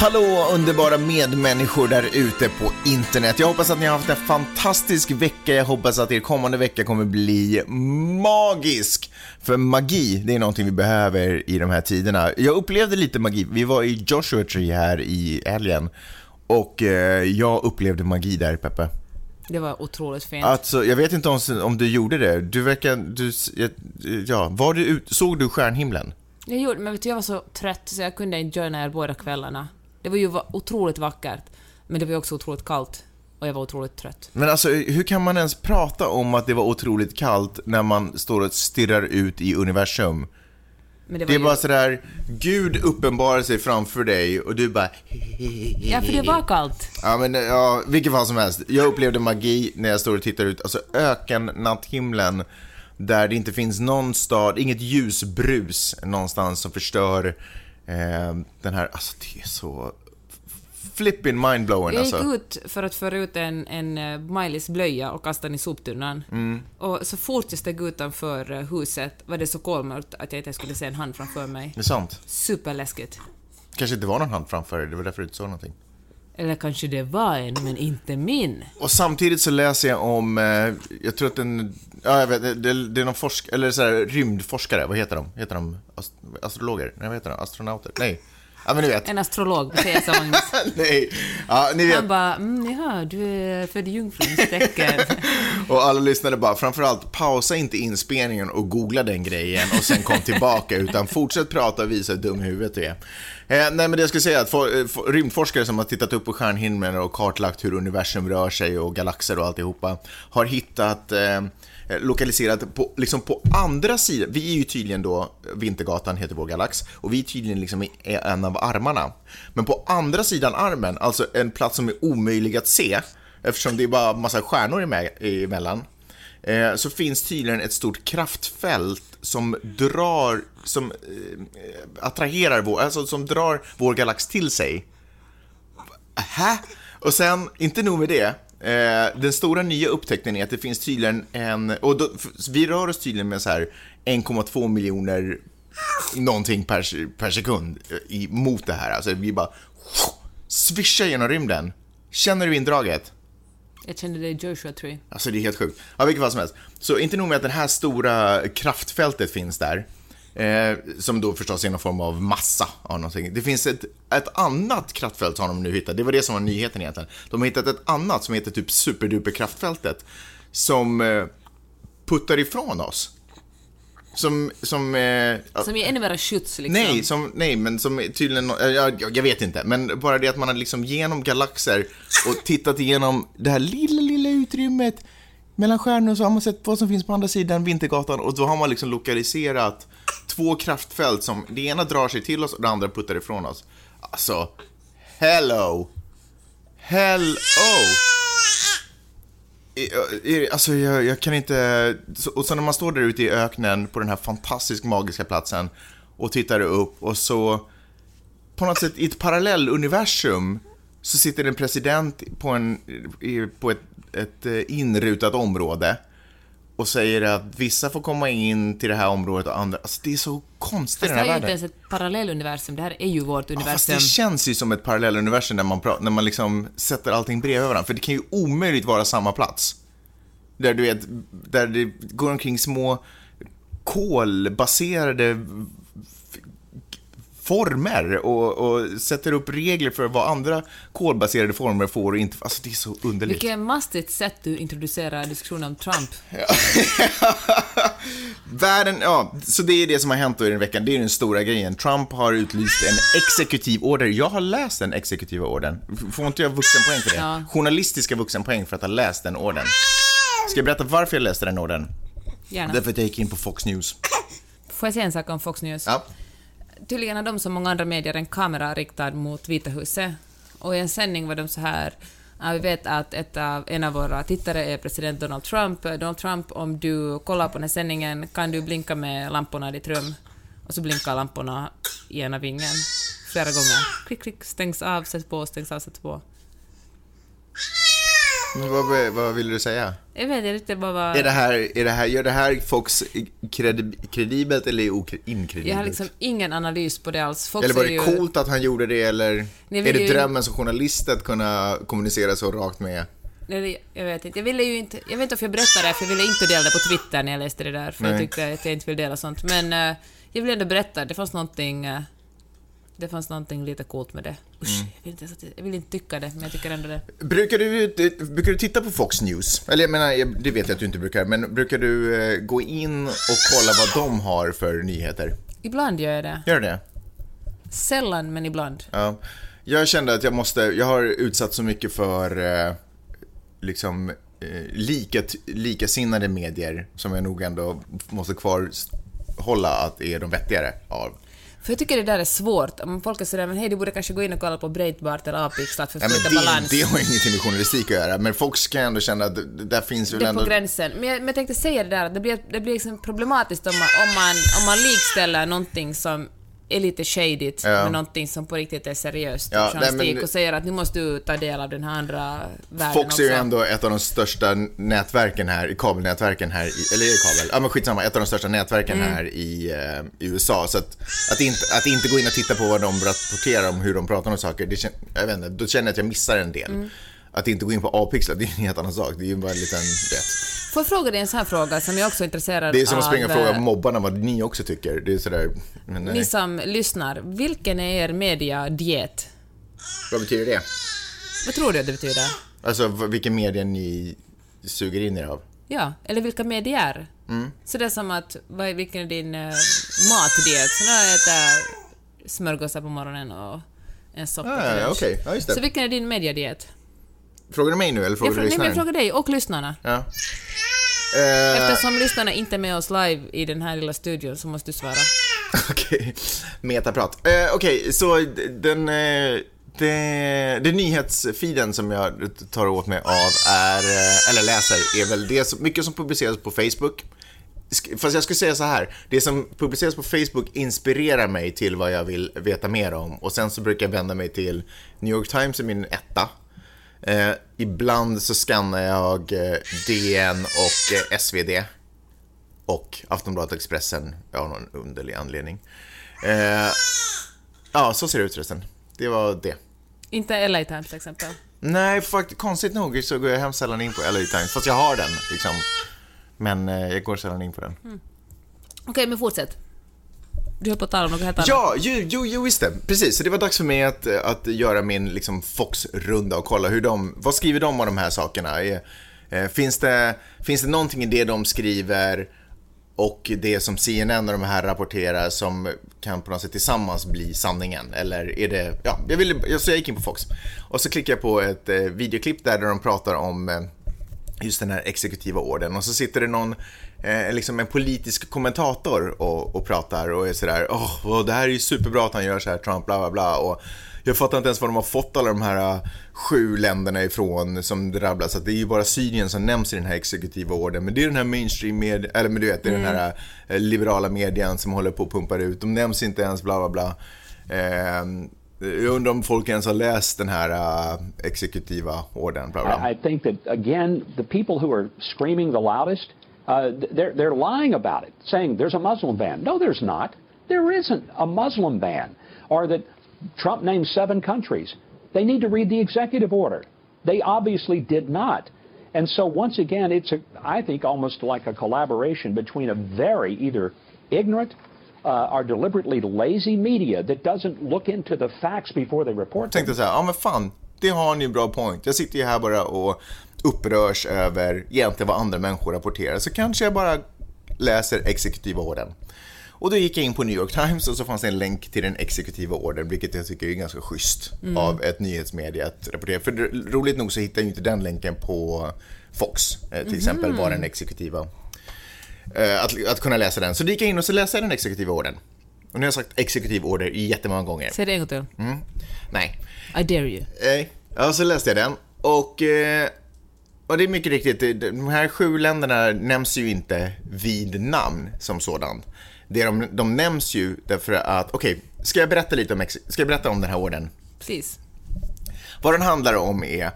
Hallå underbara medmänniskor där ute på internet. Jag hoppas att ni har haft en fantastisk vecka. Jag hoppas att er kommande vecka kommer bli magisk. För magi, det är någonting vi behöver i de här tiderna. Jag upplevde lite magi. Vi var i Joshua Tree här i helgen och eh, jag upplevde magi där, Peppe. Det var otroligt fint. Alltså, jag vet inte om, om du gjorde det. Du verkar... Du, ja, var du såg du stjärnhimlen? Jag gjorde, men vet du, jag var så trött så jag kunde inte joina er båda kvällarna. Det var ju otroligt vackert, men det var ju också otroligt kallt. Och jag var otroligt trött. Men alltså, hur kan man ens prata om att det var otroligt kallt när man står och stirrar ut i universum? Det Det är ju... bara sådär, Gud uppenbarar sig framför dig och du bara... Ja, för det var kallt. Ja, men ja, vilket fall som helst. Jag upplevde magi när jag står och tittar ut, alltså öken-natthimlen, där det inte finns någon stad, inget ljusbrus någonstans som förstör den här, alltså det är så flipping mindblowing Jag gick alltså. ut för att föra ut en, en eh, Maj-Lis blöja och kasta den i soptunnan. Mm. Och så fort jag steg utanför eh, huset var det så kolmörkt att jag inte skulle se en hand framför mig. Det är sant. Superläskigt. Kanske inte var någon hand framför dig, det var därför du inte såg någonting. Eller kanske det var en, men inte min. Och samtidigt så läser jag om, eh, jag tror att den, ja jag vet, det, det är någon forsk, eller så här, rymdforskare, vad heter de? Heter de ast, astrologer? Nej, vad heter de? Astronauter? Nej. Ja men ni vet. En astrolog, säger som Magnus. Nej. Ja, ni vet. Han bara, mm, ja, du är född i jungfruns tecken. Och alla lyssnare bara, framförallt pausa inte inspelningen och googla den grejen och sen kom tillbaka, utan fortsätt prata och visa hur dum huvudet är. Eh, nej men det jag skulle säga, att for, eh, for, rymdforskare som har tittat upp på stjärnhimlen och kartlagt hur universum rör sig och galaxer och alltihopa, har hittat eh, lokaliserat på, liksom på andra sidan, vi är ju tydligen då, Vintergatan heter vår galax, och vi är tydligen liksom i en av armarna. Men på andra sidan armen, alltså en plats som är omöjlig att se, eftersom det är bara massa stjärnor emellan, eh, så finns tydligen ett stort kraftfält som drar, som eh, attraherar vår, alltså som drar vår galax till sig. Hä? Och sen, inte nog med det, eh, den stora nya upptäckten är att det finns tydligen en, och då, vi rör oss tydligen med så här 1,2 miljoner någonting per, per sekund eh, i, mot det här. Alltså vi bara svischar genom rymden. Känner du indraget? Jag känner det i Joshua Tree. Alltså det är helt sjukt. Ja, vilket fall som helst. Så inte nog med att det här stora kraftfältet finns där, eh, som då förstås är någon form av massa av någonting. Det finns ett, ett annat kraftfält har de nu hittat, det var det som var nyheten egentligen. De har hittat ett annat som heter typ superduper kraftfältet, som eh, puttar ifrån oss. Som, som eh, Som är ännu mera skjuts liksom. Nej, som, nej, men som tydligen, eh, jag, jag vet inte, men bara det att man har liksom genom galaxer och tittat igenom det här lilla, lilla utrymmet mellan stjärnor så har man sett vad som finns på andra sidan Vintergatan och då har man liksom lokaliserat två kraftfält som, det ena drar sig till oss och det andra puttar ifrån oss. Alltså, hello! Hello! Alltså jag, jag kan inte... Och så när man står där ute i öknen på den här fantastiskt magiska platsen och tittar upp och så på något sätt i ett parallelluniversum så sitter en president på, en, på ett, ett eh, inrutat område och säger att vissa får komma in till det här området och andra... Alltså det är så konstigt i Fast den det här här är ju världen. inte ens ett parallelluniversum, det här är ju vårt Ja, fast universum. det känns ju som ett parallelluniversum när man, när man liksom sätter allting bredvid varandra. För det kan ju omöjligt vara samma plats. Där du vet, där det går omkring små kolbaserade former och, och sätter upp regler för vad andra kolbaserade former får och inte... Alltså det är så underligt. Vilket mastigt sätt du introducerar diskussionen om Trump. Världen, ja, så det är det som har hänt då i den veckan. Det är den stora grejen. Trump har utlyst en exekutiv order. Jag har läst den exekutiva ordern. Får inte jag vuxenpoäng för det? Ja. Journalistiska vuxenpoäng för att ha läst den ordern. Ska jag berätta varför jag läste den ordern? Gärna. Därför att jag gick in på Fox News. Får jag säga en sak om Fox News? Ja. Tydligen har de som många andra medier en kamera riktad mot Vita huset. Och i en sändning var de så här vi vet att ett av, en av våra tittare är president Donald Trump. Donald Trump, om du kollar på den här sändningen kan du blinka med lamporna i ditt rum. och så blinkar lamporna i ena vingen flera gånger. Klick, klick, stängs av, sätts på, stängs av, sätts på. Vad, vad vill du säga? Jag vet inte vad. Är det här, är det här, gör det här Fox kredi, kredibelt eller okre- inkredibelt? Jag har liksom ingen analys på det alls. Fox eller var det ju... coolt att han gjorde det eller Ni är det ju- drömmen som journalist att kunna kommunicera så rakt med? Nej, jag vet inte. Jag ville ju inte... Jag vet inte om jag berättade det, för jag ville inte dela det på Twitter när jag läste det där, för jag Nej. tyckte att jag inte ville dela sånt. Men eh, jag ville ändå berätta, det fanns någonting... eh, det fanns någonting lite coolt med det. Usch, Mm. jag, vill inte, ens jag vill inte tycka det, men jag tycker ändå det. Brukar du, brukar du titta på Fox News? Eller jag menar, det vet jag att du inte brukar, men brukar du eh, gå in och kolla vad de har för nyheter? Ibland gör jag det. Gör du det? Sällan, men ibland. Ja. Jag kände att jag måste, jag har utsatt så mycket för eh, liksom eh, lika, likasinnade medier som jag nog ändå måste kvar hålla att är de vettigare av. För jag tycker det där är svårt. Om folk är sådär, men hej, du borde kanske gå in och kolla på Breitbart eller Apixlat för att men det, balans. det har ingenting med journalistik att göra, men kan jag ändå känna att det- där finns väl Det är ändå... på gränsen. Men jag, men jag tänkte säga det där, att det blir, det blir liksom problematiskt om man, om, man, om man likställer någonting som är lite shadigt Ja. med någonting som på riktigt är seriöst Ja, journalistik nej, men- och säger att nu måste du ta del av den här andra världen Fox också. är ju ändå ett av de största nätverken här, kabelnätverken här, i, eller är det kabel? Ja men skitsamma, ett av de största nätverken Mm. här i, eh, i USA. Så att, att, inte, att inte gå in och titta på vad de rapporterar om hur de pratar om saker, det jag vet inte, då känner jag att jag missar en del. Mm. Att inte gå in på A-pixlar, det är en helt annan sak. Det är ju bara en liten, vet. Får jag fråga dig en sån här fråga som jag också är intresserad Det är som att springa och av, fråga eh, mobbarna vad ni också tycker. Det är sådär, men nej. Ni som lyssnar, vilken är er mediadiet? Vad betyder det? Vad tror du att det betyder? Alltså vilken media ni suger in er av? Ja, eller vilka medier? Mm. Så det är som att, vad vilken är din uh, matdiet? Så jag äter smörgåsar på morgonen och en soppa Ah, till ja, lunch. okej. Ja, just det. Så vilken är din mediadiet? Frågar du mig nu eller frågar Jag, du frå- nej, lyssnaren? jag frågar dig och lyssnarna. Ja. Eh, Eftersom lyssnarna inte är med oss live i den här lilla studion så måste du svara. Okej, metaprat. Eh, Okej, så d- den, eh, det, det nyhetsfeeden som jag tar åt mig av är, eh, eller läser, är väl det som, mycket som publiceras på Facebook. Fast jag skulle säga så här, det som publiceras på Facebook inspirerar mig till vad jag vill veta mer om. Och sen så brukar jag vända mig till New York Times är min etta. Eh, ibland så skannar jag eh, DN och eh, SvD och Aftonbladet Expressen av någon underlig anledning. Eh, ja, så ser det ut förresten. Det var det. Inte LA Times till exempel. Nej, faktiskt, konstigt nog så går jag hem sällan in på LA Times, fast jag har den liksom. Men eh, jag går sällan in på den. Okej, men fortsätt. Du höll på att tala om något helt annat. Ja, jo, jo, jo, visst det. Precis, så det var dags för mig att, att göra min liksom, Fox-runda och kolla hur de, vad skriver de om de här sakerna? Eh, finns, det, finns det någonting i det de skriver och det som CNN och de här rapporterar som kan på något sätt tillsammans bli sanningen? Eller är det, ja, jag, ville, så jag gick in på Fox. Och så klickade jag på ett eh, videoklipp där, där de pratar om eh, just den här exekutiva orden och så sitter det någon, eh, liksom en politisk kommentator och, och pratar och är sådär, åh, oh, det här är ju superbra att han gör så här, Trump, bla bla bla. Och jag fattar inte ens var de har fått alla de här uh, sju länderna ifrån som drabblas, att det är ju bara Syrien som nämns i den här exekutiva orden, men det är den här mainstream med, eller men du vet, det är den här uh, liberala medien som håller på och pumpar ut, de nämns inte ens, bla bla bla. Ehm, jag undrar om folk ens har läst den här uh, exekutiva orden, bla bla. I, I think that again, the people who are screaming the loudest, uh, they're they're lying about it, saying there's a Muslim ban. No, there's not. There isn't a Muslim ban, or that Trump named seven countries. They need to read the executive order. They obviously did not. And so once again, it's a, I think almost like a collaboration between a very either ignorant uh, or deliberately lazy media that doesn't look into the facts before they report them. tänkte så här, ja men fan, det har ni en bra point. Jag sitter ju här bara och upprörs över egentligen vad andra människor rapporterar, så kanske jag bara läser exekutiva orden. Och då gick jag in på New York Times och så fanns det en länk till den exekutiva ordern, vilket jag tycker är ganska schysst av ett nyhetsmedia att rapportera. För roligt nog så hittar jag inte den länken på Fox, eh, till exempel, var den exekutiva. Eh, Att, att kunna läsa den. Så då gick jag in och så läste jag den exekutiva ordern. Och nu har jag sagt exekutiv order jättemånga gånger. Säg det en gång till. Nej. I dare you. Ja, så läste jag den. Och, eh, och det är mycket riktigt, de här sju länderna nämns ju inte vid namn som sådant. Det de, de nämns ju därför att, okej, ska jag berätta lite om, ska jag berätta om den här orden? Precis. Vad den handlar om är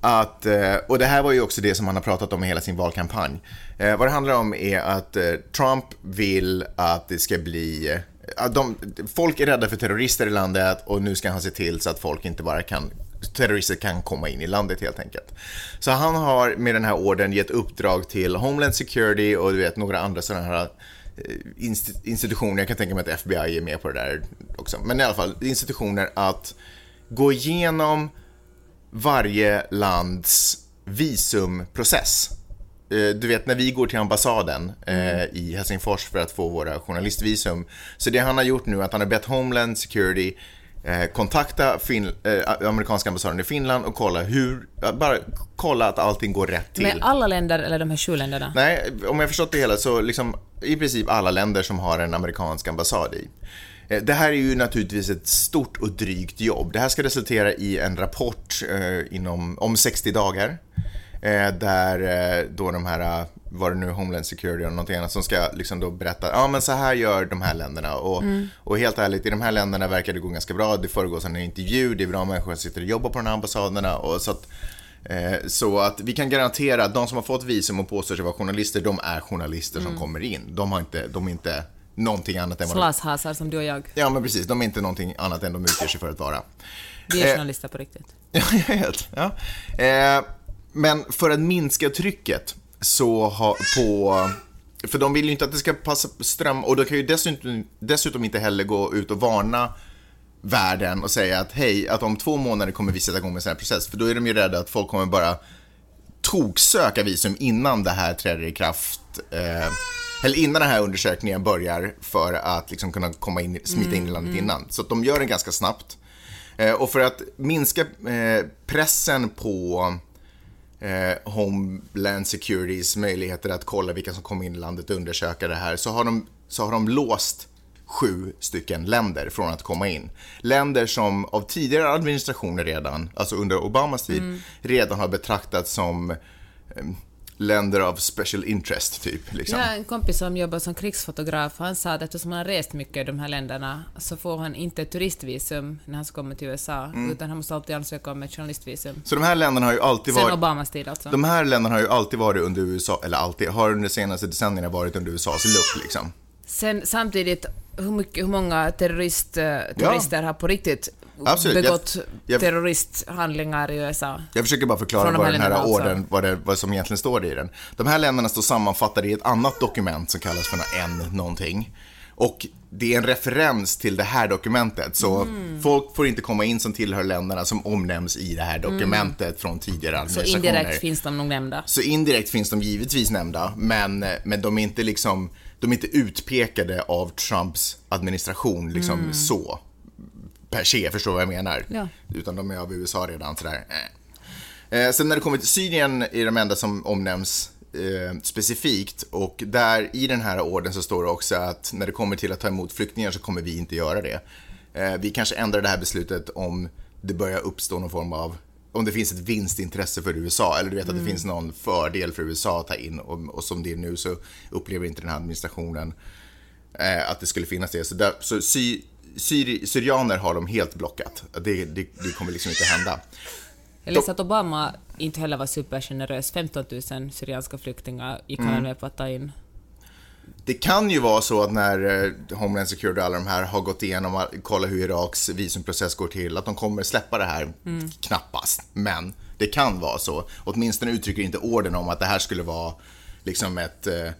att, eh, och det här var ju också det som han har pratat om i hela sin valkampanj. Eh, Vad det handlar om är att eh, Trump vill att det ska bli, de, folk är rädda för terrorister i landet och nu ska han se till så att folk inte bara kan terrorister kan komma in i landet helt enkelt. Så han har med den här orden gett uppdrag till Homeland Security och du vet några andra sådana här eh, institutioner, jag kan tänka mig att FBI är med på det där också, men i alla fall institutioner att gå igenom varje lands visumprocess. Eh, du vet när vi går till ambassaden mm. i Helsingfors för att få våra journalistvisum. Så det han har gjort nu är att han har bett Homeland Security eh, kontakta fin- eh, amerikanska ambassaden i Finland och kolla hur, bara kolla att allting går rätt till. Med alla länder, eller de här sju länderna? Nej, om jag förstått det hela så liksom i princip alla länder som har en amerikansk ambassad i. Eh, Det här är ju naturligtvis ett stort och drygt jobb. Det här ska resultera i en rapport eh, inom, om 60 dagar. Eh, där eh, då de här, eh, vad det nu Homeland Security och någonting annat som ska liksom då berätta, ja men så här gör de här länderna. Och, och helt ärligt, i de här länderna verkar det gå ganska bra. Det föregås en intervju, det är bra människor som sitter och jobbar på de här ambassaderna. Och så att, Eh, Så att vi kan garantera att de som har fått visum och påstår sig vara journalister, de är journalister som kommer in. De, har inte, de är inte någonting annat än vad de... Slashasar som du och jag. Ja, men precis. De är inte någonting annat än de utger sig för att vara. Vi är Eh, journalister på riktigt. Ja, jag vet. Ja. Eh, men för att minska trycket så har på... För de vill ju inte att det ska passa ström och de kan ju dessutom, dessutom inte heller gå ut och varna världen och säga att hej, att om två månader kommer vi sätta igång med en sån här process. För då är de ju rädda att folk kommer bara toksöka visum innan det här träder i kraft. Eh, eller innan den här undersökningen börjar för att liksom kunna komma in, smita in i landet innan. Så de gör det ganska snabbt. Eh, och för att minska eh, pressen på eh, Homeland Securitys möjligheter att kolla vilka som kommer in i landet och undersöka det här så har de, så har de låst sju stycken länder från att komma in. Länder som av tidigare administrationer redan, alltså under Obamas tid, redan har betraktats som eh, länder av special interest, typ. Liksom. Jag har en kompis som jobbar som krigsfotograf. Han sa att eftersom han har rest mycket i de här länderna så får han inte turistvisum när han ska komma till USA, Mm. utan han måste alltid ansöka om ett journalistvisum. Så de här länderna har ju alltid Sen varit... Obamas tid alltså. De här länderna har ju alltid varit under USA, eller alltid, har under de senaste decennierna varit under USAs lupp liksom. Sen samtidigt, hur, mycket, hur många terrorist, eh, terrorister har på riktigt Absolut. Jag- begått jag- terroristhandlingar i USA? Jag försöker bara förklara de vad den här orden, vad, det, vad som egentligen står i den. De här länderna står sammanfattade i ett annat dokument som kallas för en någonting. Och det är en referens till det här dokumentet, så Mm. folk får inte komma in som tillhör länderna som omnämns i det här dokumentet från tidigare Mm. Så administrationer. indirekt finns de nog nämnda. Så indirekt finns de givetvis nämnda, men, men de är inte liksom, de är inte utpekade av Trumps administration liksom så. Per se, förstår vad jag menar? Ja. Utan de är av USA redan sådär. Eh. Eh, sen när det kommer till Syrien är de enda som omnämns eh, specifikt och där i den här orden så står det också att när det kommer till att ta emot flyktingar så kommer vi inte göra det. Eh, vi kanske ändrar det här beslutet om det börjar uppstå någon form av om det finns ett vinstintresse för USA eller du vet att det finns någon fördel för USA att ta in och, och som det är nu så upplever inte den här administrationen eh, att det skulle finnas det. Så, där, så sy, syri, syrianer har de helt blockat. Det, det, det kommer liksom inte hända. Jag läste att Obama inte heller var supergenerös. 15 000 syrianska flyktingar gick Mm. han med på att ta in. Det kan ju vara så att när eh, Homeland Security och alla de här har gått igenom och kollat hur Iraks visumprocess går till, att de kommer släppa det här. Knappast, men det kan vara så. Åtminstone uttrycker inte orden om att det här skulle vara liksom ett, eh,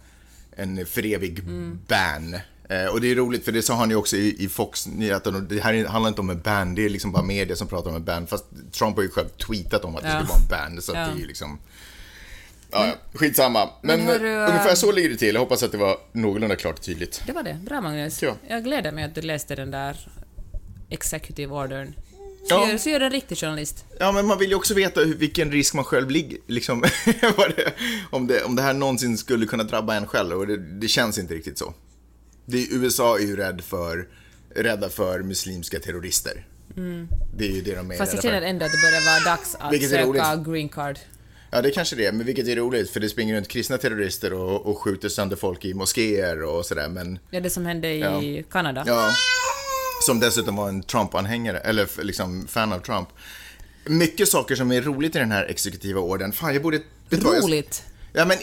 en för evig ban. Eh, Och det är roligt för det sa han ju också i, i Fox-nyheterna. Det här handlar inte om en ban, det är liksom bara media som pratar om en ban. Fast Trump har ju själv tweetat om att det Ja. skulle vara en ban. Så Ja. det är ju liksom... Ja, skitsamma. Men, Men du, eh, ungefär så ligger det till. Jag hoppas att det var någorlunda klart och tydligt. Det var det. Bra Magnus. Ja. Jag gläder mig att du läste den där executive ordern. Så, Ja. gör, så gör en riktig journalist. Ja, men man vill ju också veta hur, vilken risk man själv ligger, liksom, det, om, det, om det här någonsin skulle kunna drabba en själv och det, det känns inte riktigt så. Det, USA är ju rädd för, rädda för muslimska terrorister. Det är ju det de är Mm. Fast jag känner ändå att det börjar vara dags att Vilket söka green card. Ja, det kanske det är, men vilket är roligt, för det springer runt kristna terrorister och, och skjuter sönder folk i moskéer och sådär, men Ja, det som hände i Kanada. ja. Som dessutom var en Trump-anhängare, eller liksom fan av Trump. Mycket saker som är roligt i den här exekutiva orden. Fan, jag borde... Roligt. Ja, men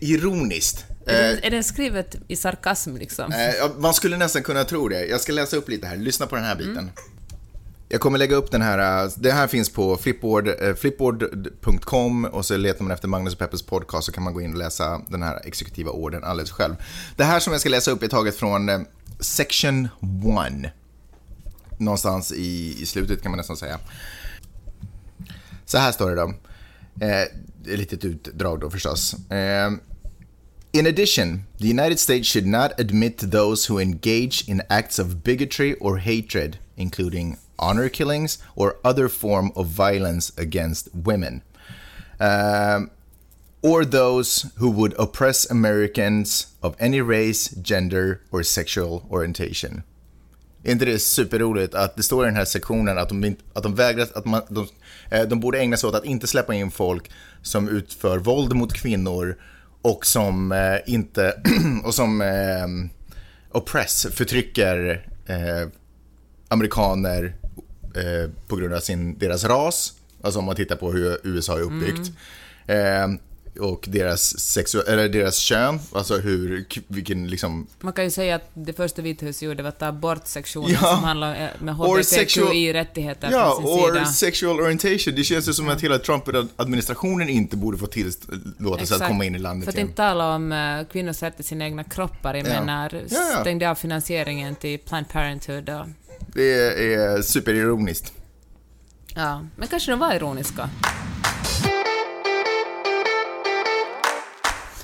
ironiskt. Är, Eh, den, är den skrivet i sarkasm liksom? Eh, man skulle nästan kunna tro det. Jag ska läsa upp lite här. Lyssna på den här biten. Jag kommer lägga upp den här. eh, Det här finns på flipboard, eh, flipboard.com och så letar man efter Magnus och Peppers podcast så kan man gå in och läsa den här exekutiva orden alldeles själv. Det här som jag ska läsa upp är taget från eh, section 1. Någonstans i, i slutet kan man nästan säga. Så här står det då. Eh, litet utdrag då förstås. Eh, In addition, the United States should not admit those who engage in acts of bigotry or hatred, including honor killings or other form of violence against women, um, or those who would oppress Americans of any race, gender, or sexual orientation. Är inte det superroligt att det står i den här sektionen att de, att de vägrar, att man, de, eh, de borde ägna sig åt att inte släppa in folk som utför våld mot kvinnor och som eh, inte, och som eh, oppress, förtrycker eh, amerikaner eh, på grund av sin, deras ras, alltså om man tittar på hur USA är uppbyggt. Eh, och deras, sexu- eller deras kön, alltså hur, vilken liksom Man kan ju säga att det första Vithuset gjorde var att ta bort sektionen Ja. som handlar om, eh, med HBTQI-rättigheter Ja, från sin or sexual orientation. Det känns ju som att hela Trump-administrationen inte borde få tillåtelse att komma in i landet För att igen. inte tala om uh, kvinnors rätt till sina egna kroppar. Jag Ja. menar, Ja, ja. stängde av finansieringen till Planned Parenthood och... Det är superironiskt. Ja, men kanske de var ironiska.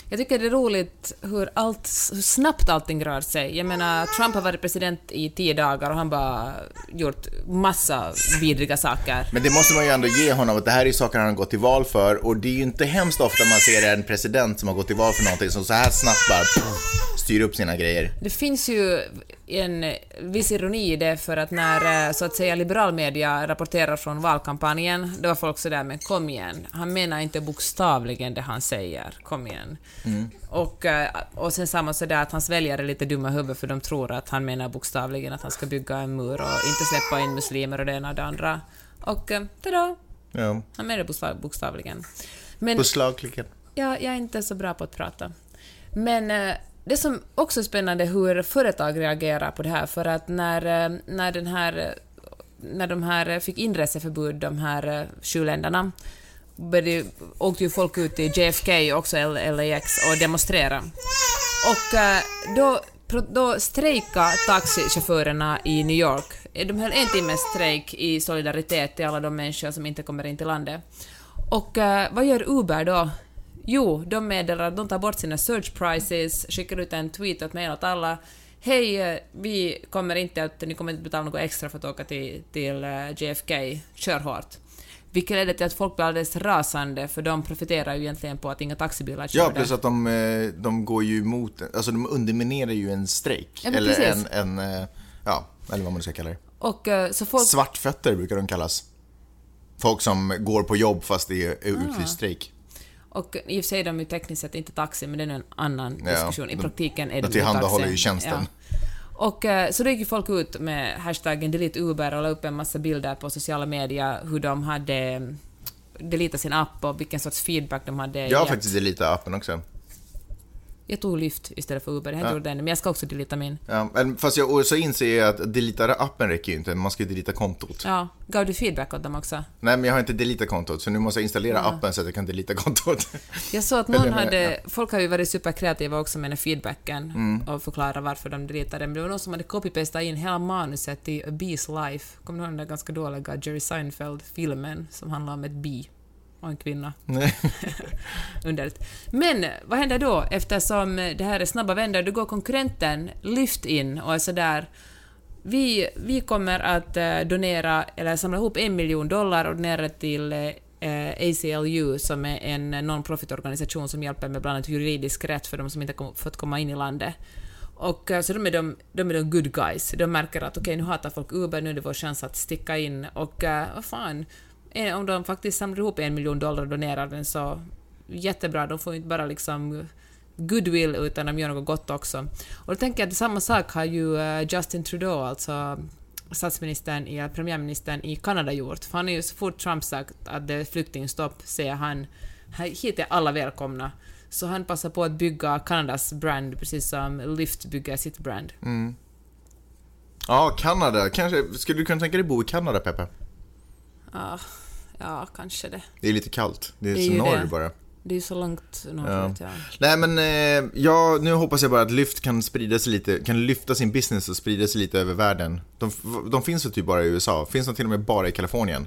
Jag tycker det är roligt hur, allt, hur snabbt allting rör sig. Jag menar, Trump har varit president i tio dagar och han bara gjort massa vidriga saker. Men det måste man ju ändå ge honom, att det här är saker han har gått till val för och det är ju inte hemskt ofta man ser en president som har gått till val för någonting som så här snabbt bara pff, styr upp sina grejer. Det finns ju en viss ironi i det för att när eh, så att säga liberal media rapporterar från valkampanjen, då var folk sådär men kom igen, han menar inte bokstavligen det han säger, kom igen. Och, eh, och sen samma sådär att hans väljare är lite dumma i huvudet för de tror att han menar bokstavligen att han ska bygga en mur och inte släppa in muslimer och det ena och det andra. Och eh, tada, Ja. han menar bokstav- bokstavligen. Men, Beslagklicken. Ja, jag är inte så bra på att prata. Men det som också är spännande är hur företag reagerar på det här, för att när, eh, när, den här, eh, när de här fick inreseförbud, de här eh, sju länderna, började, åkte ju folk ut till JFK, också LAX, och demonstrerade. Och då, då strejkade taxichaufförerna i New York. De höll en timmes strejk i solidaritet till alla de människor som inte kommer in till landet. Och vad gör Uber då? Jo, de meddelar att de tar bort sina search prices, skickar ut en tweet och ett mejl åt alla. Hej, eh, vi kommer inte att, ni kommer inte betala något extra för att åka till, till eh, JFK, kör hårt. Vilket ledde till att folk blev alldeles rasande, för de profiterar ju egentligen på att inga taxibilar kör Ja, plus att de, eh, de går ju emot, alltså de underminerar ju en strejk. Ja, eller precis. en, en, ja, eller vad man ska kalla det. Och så folk... Svartfötter brukar de kallas. Folk som går på jobb fast det är Ah. utlyst strejk. Och i och för sig är de ju tekniskt sett inte taxi, men det är en annan Ja, diskussion. I praktiken är de det tillhandahåller ju tjänsten. Och eh, så då gick ju folk ut med hashtaggen delete Uber och la upp en massa bilder på sociala medier hur de hade mm, deletat sin app och vilken sorts feedback de hade Jag har gett. faktiskt deletat appen också. Jag tog Lyft istället för Uber, jag Ja. ännu, men jag ska också deleta min. Ja, fast jag så inser jag att delita appen räcker ju inte, man ska ju delita kontot. Ja, gav du feedback åt dem också? Nej, men jag har inte delitat kontot, så nu måste jag installera appen så att jag kan delita kontot. Jag såg att någon hade, folk har ju varit superkreativa också med den feedbacken Mm. och förklara varför de deletade men det var någon som hade copy-pastat in hela manuset till A Bee's Life. Kommer du ihåg den där ganska dåliga Jerry Seinfeld-filmen som handlar om ett bi och en kvinna? Underligt. Men vad händer då eftersom det här är snabba vändor? Då går konkurrenten Lyft in och är sådär vi, vi kommer att eh, donera, eller samla ihop en miljon dollar och donera till eh, ACLU som är en non-profit-organisation som hjälper med bland annat juridisk rätt för de som inte fått komma in i landet. Och eh, så de är de, de är de good guys. De märker att okej, nu hatar folk Uber, nu är det vår chans att sticka in och eh, vad fan, eh, om de faktiskt samlar ihop en miljon dollar och donerar den så jättebra, de får ju inte bara liksom goodwill utan de gör något gott också. Och då tänker jag att samma sak har ju eh, Justin Trudeau, alltså statsministern, i, premiärministern i Kanada gjort. För han är ju så fort Trump sagt att det är flyktingstopp säger han hit är alla välkomna. Så han passar på att bygga Kanadas brand precis som Lyft bygger sitt brand. Ja, Kanada. Kanske, skulle du kunna tänka dig bo i Kanada, Peppe? Ja, ja, kanske det. Det är lite kallt. Det är, Det är så norr det. bara. Det är så långt norrut, ja. Nej men, eh, ja, nu hoppas jag bara att Lyft kan sprida sig lite, kan lyfta sin business och sprida sig lite över världen. De, de finns ju typ bara i USA, finns de till och med bara i Kalifornien?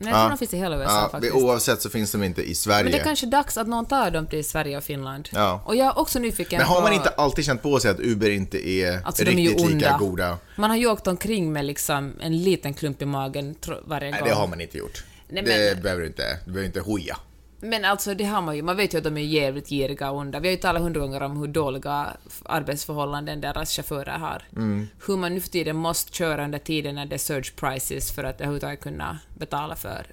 Nej, jag tror de finns i hela USA Ja, faktiskt. oavsett så finns de inte i Sverige. Men det är kanske är dags att någon tar dem till Sverige och Finland. Ja. Och jag är också nyfiken Men har man på... inte alltid känt på sig att Uber inte är Alltså, de är riktigt lika goda? Man har ju åkt omkring med liksom en liten klump i magen varje Nej, gång. det har man inte gjort. Nej, det men- behöver du inte, du behöver inte hoja. Men alltså det har man ju, man vet ju att de är jävligt giriga och onda. Vi har ju talat hundra gånger om hur dåliga arbetsförhållanden deras chaufförer har. Mm. Hur man nu för tiden måste köra under tiden när det är surge prices för att överhuvudtaget kunna betala för,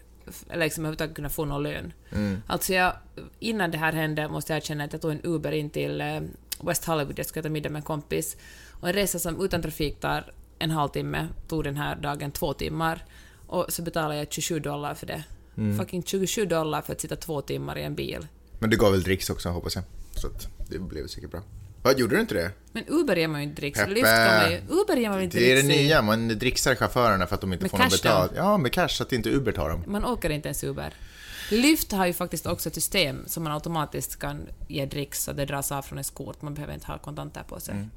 eller liksom överhuvudtaget kunna få någon lön. Mm. Alltså jag, innan det här hände måste jag erkänna att jag tog en Uber in till eh, West Hollywood, jag skulle äta middag med en kompis. Och en resa som utan trafik tar en halvtimme, tog den här dagen två timmar. Och så betalade jag 27 dollar för det. Mm. Fucking 27 dollar för att sitta två timmar i en bil. Men du gav väl dricks också hoppas jag. Så att det blev säkert bra. Vad gjorde du inte det? Men Uber ger man ju inte dricks. Peppe. Lyft kan man ju... Uber ger man inte Det är det dricks nya, man dricksar chaufförerna för att de inte Med får något cash då? betalt. Ja, med cash så att inte Uber tar dem. Man åker inte ens Uber. Lyft har ju faktiskt också ett system som man automatiskt kan ge dricks så det dras av från ens kort. Man behöver inte ha kontanter på sig. Mm.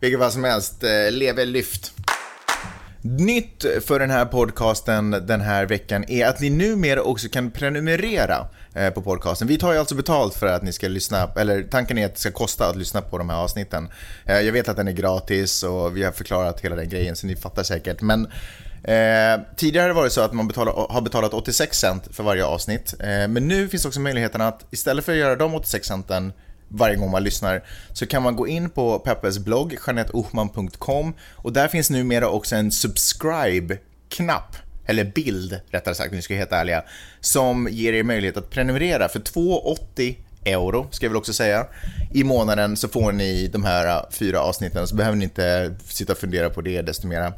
Vilket fall som helst, eh, leve lyft. Nytt för den här podcasten den här veckan är att ni numera också kan prenumerera eh, på podcasten. Vi tar ju alltså betalt för att ni ska lyssna, eller tanken är att det ska kosta att lyssna på de här avsnitten. Eh, jag vet att den är gratis och vi har förklarat hela den grejen så ni fattar säkert. Men eh, tidigare har det varit så att man betalar, har betalat 86 cent för varje avsnitt. Eh, men nu finns också möjligheten att istället för att göra de 86 centen varje gång man lyssnar så kan man gå in på Peppes blogg, janetteohman.com och där finns numera också en subscribe-knapp, eller bild rättare sagt, om vi ska vara helt ärliga, som ger er möjlighet att prenumerera för 2,80 euro, ska jag väl också säga, i månaden så får ni de här äh, fyra avsnitten, så behöver ni inte sitta och fundera på det desto mera.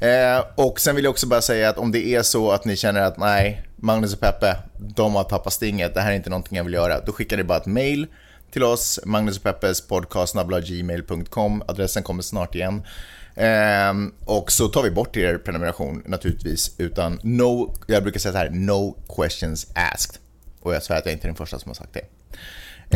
Eh, och sen vill jag också bara säga att om det är så att ni känner att nej, Magnus och Peppe, de har tappat stinget, det här är inte någonting jag vill göra, då skickar ni bara ett mail till oss, Magnus och Peppes podcast gmail.com. Adressen kommer snart igen. Ehm, och så tar vi bort er prenumeration naturligtvis utan no, jag brukar säga så här, no questions asked. Och jag svär att jag inte är den första som har sagt det.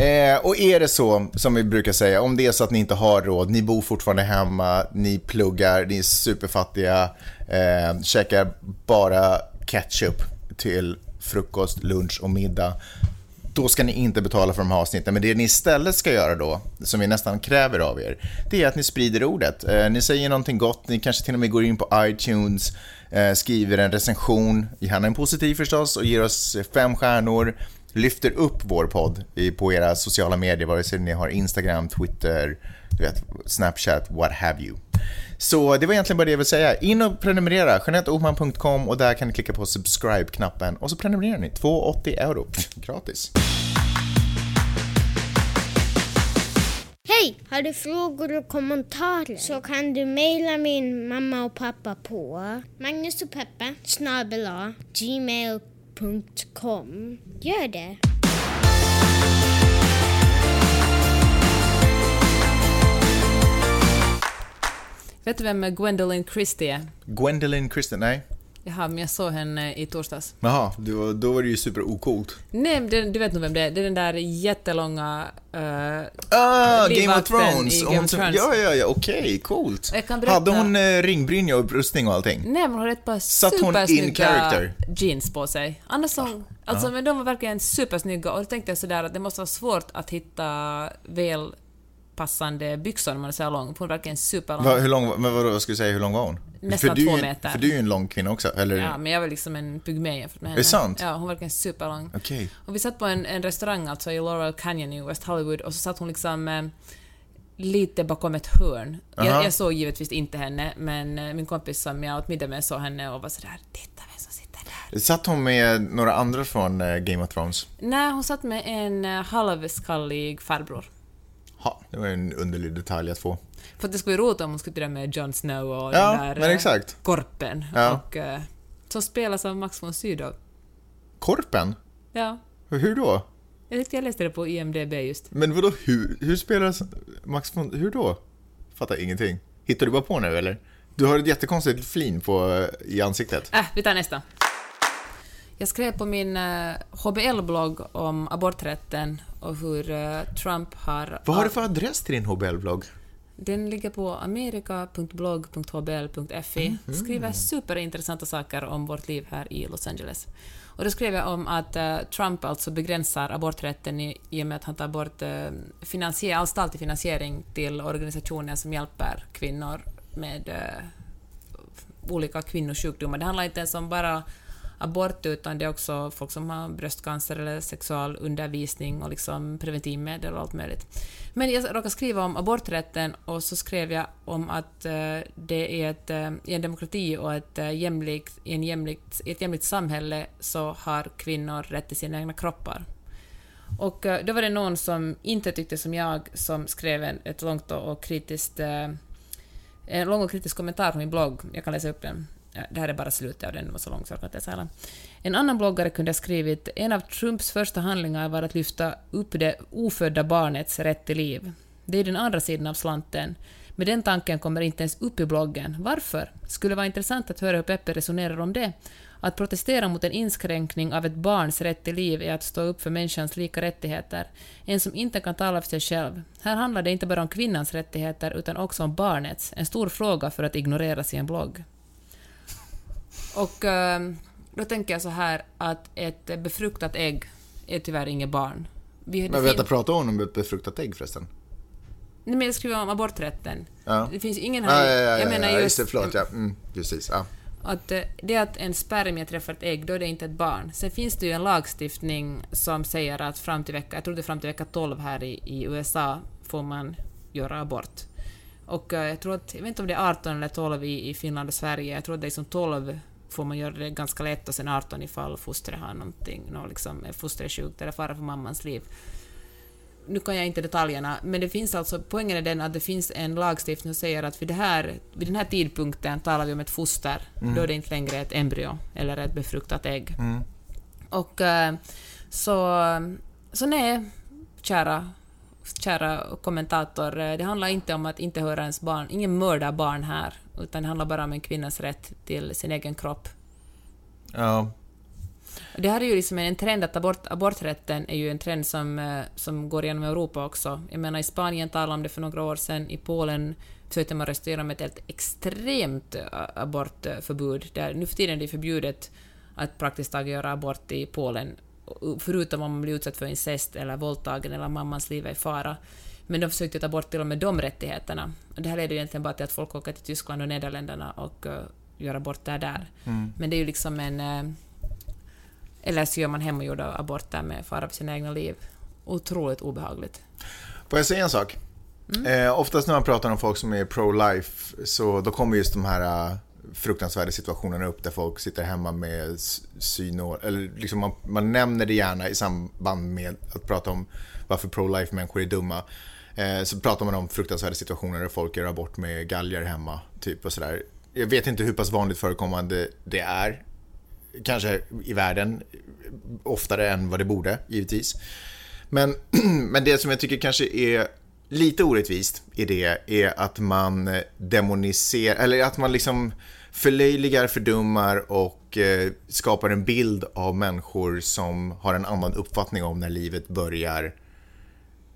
Eh, och är det så, som vi brukar säga, om det är så att ni inte har råd, ni bor fortfarande hemma, ni pluggar, ni är superfattiga, eh, käkar bara ketchup till frukost, lunch och middag, då ska ni inte betala för de här avsnitten. Men det ni istället ska göra då, som vi nästan kräver av er, det är att ni sprider ordet. Eh, ni säger någonting gott, ni kanske till och med går in på iTunes, eh, skriver en recension, gärna en positiv förstås, och ger oss fem stjärnor, lyfter upp vår podd i, på era sociala medier, vare sig ni har Instagram, Twitter, du vet, Snapchat, what have you. Så det var egentligen bara det jag ville säga. In och prenumerera, janetteohman.com och där kan ni klicka på subscribe-knappen och så prenumererar ni. 2,80 euro. Gratis. Hej! Har du frågor och kommentarer så kan du mejla min mamma och pappa på Magnus och Peppe snabel-a gmail.com. Gör det! Vet du vem Gwendolyn Christie är? Gwendolyn Christian, nej? Jaha, men jag såg henne i torsdags. Jaha, då, då var det ju super ocoolt. Nej, det, du vet nog vem det är. Det är den där jättelånga... eh, Ah, Game of Thrones! Game of Thrones. Ja, ja, ja, okej, coolt. Kan berätta- Hade hon eh, ringbrynja och upprustning och allting? Nej, men hon hade ett par Satt hon in supersnygga character? jeans på sig. Annars så, alltså, men de var verkligen supersnygga och då tänkte jag sådär att det måste vara svårt att hitta välpassande byxor när man är så här lång. Hon är verkligen superlång. Va, hur lång, men vadå, vad skulle du säga, hur lång var hon? Nästan för två meter. För du är ju en lång kvinna också, eller? Ja, men jag var liksom en pygmé jämfört med henne. Är det sant? Ja, hon var verkligen superlång. Okej. Och vi satt på en, en restaurang alltså i Laurel Canyon i West Hollywood och så satt hon liksom eh, lite bakom ett hörn. Jag, jag såg givetvis inte henne, men eh, min kompis som jag åt middag med såg henne och var sådär ”Titta vem som sitter där”. Satt hon med några andra från eh, Game of Thrones? Nej, hon satt med en eh, halvskallig farbror. Ha, det var en underlig detalj att få. För att det skulle vara roligt om hon skulle till med Jon Snow och Ja, den där men eh, exakt. korpen. Ja. Och, eh, som spelas av Max von Sydow. Korpen? Ja, Hur då? jag tyckte jag läste det på IMDB just. Men vadå, hur, hur spelas Max von... Hur då? Fattar ingenting. Hittar du bara på nu eller? Du har ett jättekonstigt flin på, eh, i ansiktet. Äh, vi tar nästa. Jag skrev på min HBL-blogg om aborträtten och hur eh, Trump har... Vad har du för adress till din HBL-blogg? Den ligger på amerika.blogg.hbl.fi. Skriver superintressanta saker om vårt liv här i Los Angeles. Och då skrev jag om att eh, Trump alltså begränsar aborträtten i, i och med att han tar bort finansier, all statlig finansiering till organisationer som hjälper kvinnor med eh, olika kvinnosjukdomar. Det handlar inte ens om bara abort, utan det är också folk som har bröstcancer eller sexualundervisning och liksom preventivmedel och allt möjligt. Men jag råkade skriva om aborträtten och så skrev jag om att eh, det är ett, eh, i en demokrati och ett, eh, jämlikt, i, en jämlikt, i ett jämlikt samhälle så har kvinnor rätt till sina egna kroppar. Och då var det någon som inte tyckte som jag som skrev en, ett långt och kritiskt en lång och kritisk kommentar på min blogg. Jag kan läsa upp den. Ja, Det här är bara slutet av den, var så lång så jag kan inte säga. En annan bloggare kunde ha skrivit en av Trumps första handlingar var att lyfta upp det ofödda barnets rätt till liv. Det är den andra sidan av slanten. Men den tanken kommer inte ens upp i bloggen. Varför? Skulle vara intressant att höra hur Peppe resonerar om det. Att protestera mot en inskränkning av ett barns rätt till liv är att stå upp för människans lika rättigheter. En som inte kan tala för sig själv. Här handlar det inte bara om kvinnans rättigheter utan också om barnets. En stor fråga för att ignoreras i en blogg. Och eh, då tänker jag så här att ett befruktat ägg är tyvärr inget barn. Vi, Men vänta, pratar hon om ett befruktat ägg förresten? Nej, men jag skriver om aborträtten. Ja. Det finns ingen här... ja, ja, ja, jag menar just just det, förlåt, ja. Mm, precis, ja. att eh, det att en spermie träffar ett ägg, då är det inte ett barn. Sen finns det ju en lagstiftning som säger att fram till vecka, jag tror det är fram till vecka 12 här i, i USA får man göra abort. Och eh, jag tror att, jag vet inte om det är 18 eller 12 i, i Finland och Sverige, jag tror att det är som 12 får man göra det ganska lätt och sen 18 ifall fostret har någonting, nå liksom, är fostret är sjukt eller fara för mammans liv. Nu kan jag inte detaljerna, men det finns alltså, poängen är den att det finns en lagstiftning som säger att vid, det här, vid den här tidpunkten talar vi om ett foster, då är det inte längre ett embryo eller ett befruktat ägg. Och eh, så, så nej, kära, kära kommentator, eh, det handlar inte om att inte höra ens barn, ingen mördar barn här, utan det handlar bara om en kvinnas rätt till sin egen kropp. ja. Det här är ju liksom en trend att abort, aborträtten är ju en trend som, eh, som går genom Europa också. Jag menar i Spanien talade om det för några år sedan, i Polen försökte man rösta igenom ett helt extremt eh, abortförbud. Där, nu för tiden är det förbjudet att praktiskt taget göra abort i Polen, förutom om man blir utsatt för incest eller våldtagen eller mammans liv är i fara. Men de försökte ta bort till och med de rättigheterna. Och det här leder egentligen bara till att folk åker till Tyskland och Nederländerna och uh, gör aborter där. Men det är ju liksom en... eh, eller så gör man hemmagjorda aborter med fara för sina egna liv. Otroligt obehagligt. Får jag säga en sak? Eh, oftast när man pratar om folk som är pro-life så då kommer just de här eh, fruktansvärda situationerna upp där folk sitter hemma med synår, eller liksom man, man nämner det gärna i samband med att prata om varför pro-life människor är dumma. Eh, så pratar man om fruktansvärda situationer där folk gör abort med galgar hemma, typ och sådär. Jag vet inte hur pass vanligt förekommande det är. Kanske i världen oftare än vad det borde, givetvis. Men, men det som jag tycker kanske är lite orättvist i det är att man demoniserar, eller att man liksom förlöjligar, fördummar och eh, skapar en bild av människor som har en annan uppfattning om när livet börjar.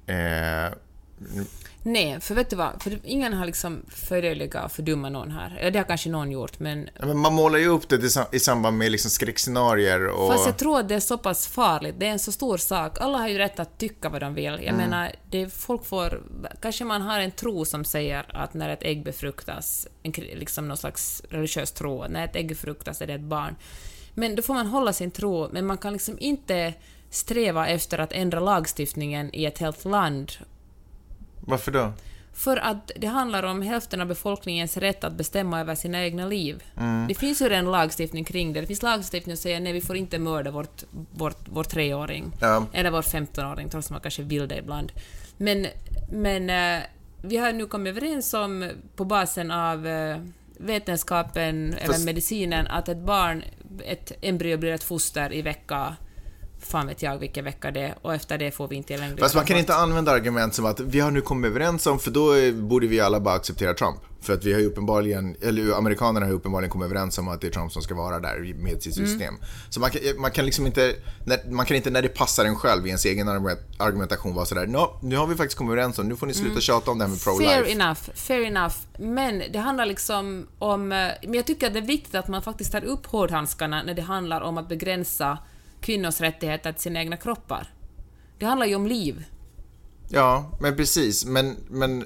Eh, Nej, för vet du vad? För ingen har liksom förlöjligat och fördummat någon här. Eller det har kanske någon gjort, men... men man målar ju upp det i sam- i samband med liksom skräckscenarier och... Fast jag tror att det är så pass farligt. Det är en så stor sak. Alla har ju rätt att tycka vad de vill. Jag menar, det folk får... Kanske man har en tro som säger att när ett ägg befruktas, en, liksom någon slags religiös tro, när ett ägg befruktas är det ett barn. Men då får man hålla sin tro, men man kan liksom inte sträva efter att ändra lagstiftningen i ett helt land Varför då? För att det handlar om hälften av befolkningens rätt att bestämma över sina egna liv. Mm. Det finns ju en lagstiftning kring det. Det finns lagstiftning som säger nej, vi får inte mörda vårt, vårt, vår treåring. Ja. Eller vår 15-åring, trots att man kanske vill det ibland. Men, men eh, vi har nu kommit överens om, på basen av eh, vetenskapen eller Fast- medicinen, att ett barn, ett embryo blir ett foster i vecka fan vet jag vilken vecka det är, och efter det får vi inte längre Fast man kan inte använda argument som att vi har nu kommit överens om, för då borde vi alla bara acceptera Trump. För att vi har ju uppenbarligen, eller amerikanerna har ju uppenbarligen kommit överens om att det är Trump som ska vara där med sitt system. Så man kan, man kan liksom inte, när, man kan inte när det passar en själv i ens egen argument- argumentation vara sådär, no, nu har vi faktiskt kommit överens om, nu får ni sluta tjata om det här med Fair pro-life. enough, fair enough. Men det handlar liksom om... eh, Men jag tycker att det är viktigt att man faktiskt tar upp hårdhandskarna när det handlar om att begränsa kvinnors rättigheter till sina egna kroppar. Det handlar ju om liv. Ja, men precis. Men, men,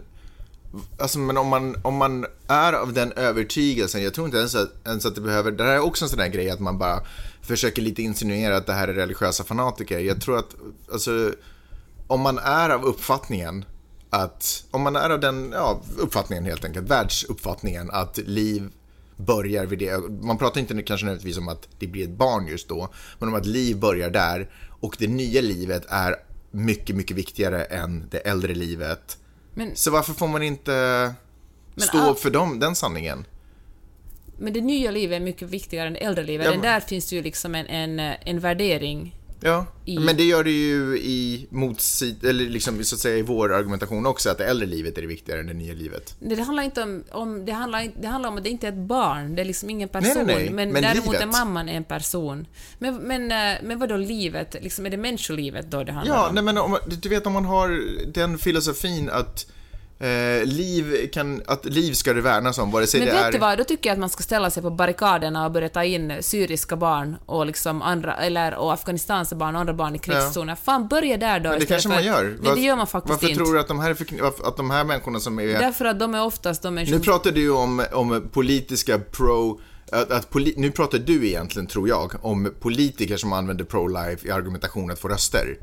alltså, men om, man, om man är av den övertygelsen, jag tror inte ens att, ens att det behöver, det här är också en sån där grej att man bara försöker lite insinuera att det här är religiösa fanatiker. Jag tror att, alltså, om man är av uppfattningen att, om man är av den, ja, uppfattningen helt enkelt, världsuppfattningen att liv börjar vid det, man pratar inte kanske nödvändigtvis om att det blir ett barn just då, men om att liv börjar där och det nya livet är mycket, mycket viktigare än det äldre livet. Men- Så varför får man inte stå all- upp för dem, den sanningen? Men det nya livet är mycket viktigare än det äldre livet. Ja, men- där finns det ju liksom en, en, en värdering. Ja, I- men det gör det ju i motsid, eller liksom så att säga i vår argumentation också, att det äldre livet är det viktigare än det nya livet. Det, det handlar inte om, om, det, handlar, det handlar om att det inte är ett barn, det är liksom ingen person. nej, nej, Men, men däremot livet. är mamman en person. Men, men, eh, men vadå livet? Liksom, är det människolivet då det handlar Ja, om? nej men om, du vet om man har den filosofin att eh, liv, kan, att liv ska det värnas om, vare sig Men det vet är... du vad, då tycker jag att man ska ställa sig på barrikaderna och börja ta in syriska barn och liksom andra, eller och Afghanistans barn och andra barn i krigszoner. Fan, börja där då Men det kanske för- man gör. Nej, det gör man faktiskt Varför inte. tror du att de här, förkn- att de här människorna som är... Därför att de är oftast de människor Nu pratar du ju om, om politiska pro... Att, att poli, nu pratar du egentligen, tror jag, om politiker som använder pro-life i argumentation att få röster.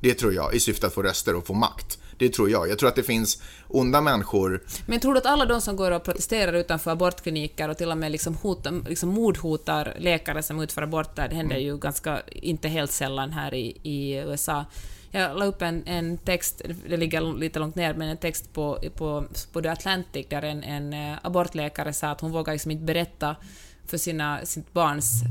Det tror jag, i syfte att få röster och få makt. Det tror jag. Jag tror att det finns onda människor. Men tror du att alla de som går och protesterar utanför abortkliniker och till och med liksom hotar, liksom mordhotar läkare som utför aborter, det händer ju ganska, inte helt sällan här i, i USA. Jag la upp en, en text, det ligger lite långt ner, men en text på, på, på The Atlantic där en, en eh, abortläkare sa att hon vågar liksom inte berätta för sina, sitt barns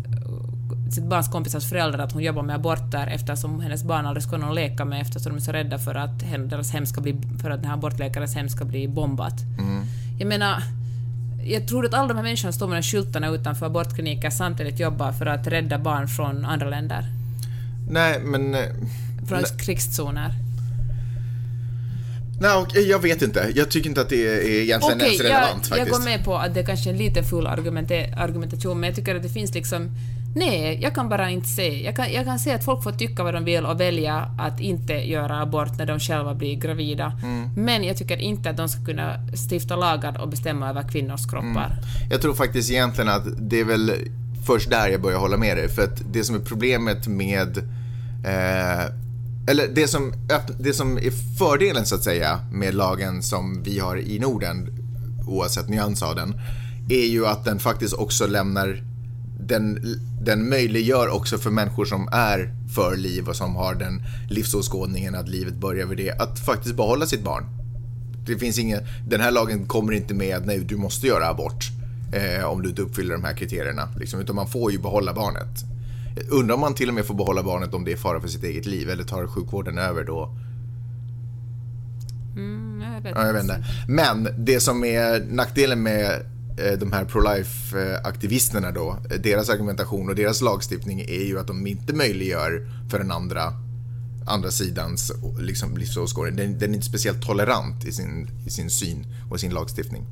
sitt barns kompisars föräldrar att hon jobbar med aborter eftersom hennes barn aldrig ska någon leka med eftersom de är så rädda för att deras hem ska bli, för att den här abortläkarens hem ska bli bombat. Jag menar, jag tror att alla de här människorna står med de skyltarna utanför abortkliniker samtidigt jobbar för att rädda barn från andra länder, Nej, men... eh, från Nej. krigszoner. Nej, och jag vet inte. Jag tycker inte att det är egentligen Okej, ens jag, relevant jag faktiskt. går med på att det kanske är en lite full argumentation, men jag tycker att det finns liksom... Nej, jag kan bara inte se. Jag kan, jag kan se att folk får tycka vad de vill och välja att inte göra abort när de själva blir gravida. Mm. Men jag tycker inte att de ska kunna stifta lagar och bestämma över kvinnors kroppar. Jag tror faktiskt egentligen att det är väl först där jag börjar hålla med dig. För att det som är problemet med... Eh, eller det som, det som är fördelen så att säga med lagen som vi har i Norden, oavsett nyans av den, är ju att den faktiskt också lämnar den, den möjliggör också för människor som är för liv och som har den livsåskådningen att livet börjar vid det, att faktiskt behålla sitt barn. Det finns ingen, den här lagen kommer inte med att nej, du måste göra abort eh, om du inte uppfyller de här kriterierna. Liksom, utan man får ju behålla barnet. Undrar om man till och med får behålla barnet om det är fara för sitt eget liv eller tar sjukvården över då? Mm, jag vet Ja, jag vet inte. Men det som är nackdelen med eh, de här pro-life-aktivisterna då, eh, deras argumentation och deras lagstiftning är ju att de inte möjliggör för den andra, andra sidans liksom, livsåskådning. Den, den är inte speciellt tolerant i sin, i sin syn och sin lagstiftning.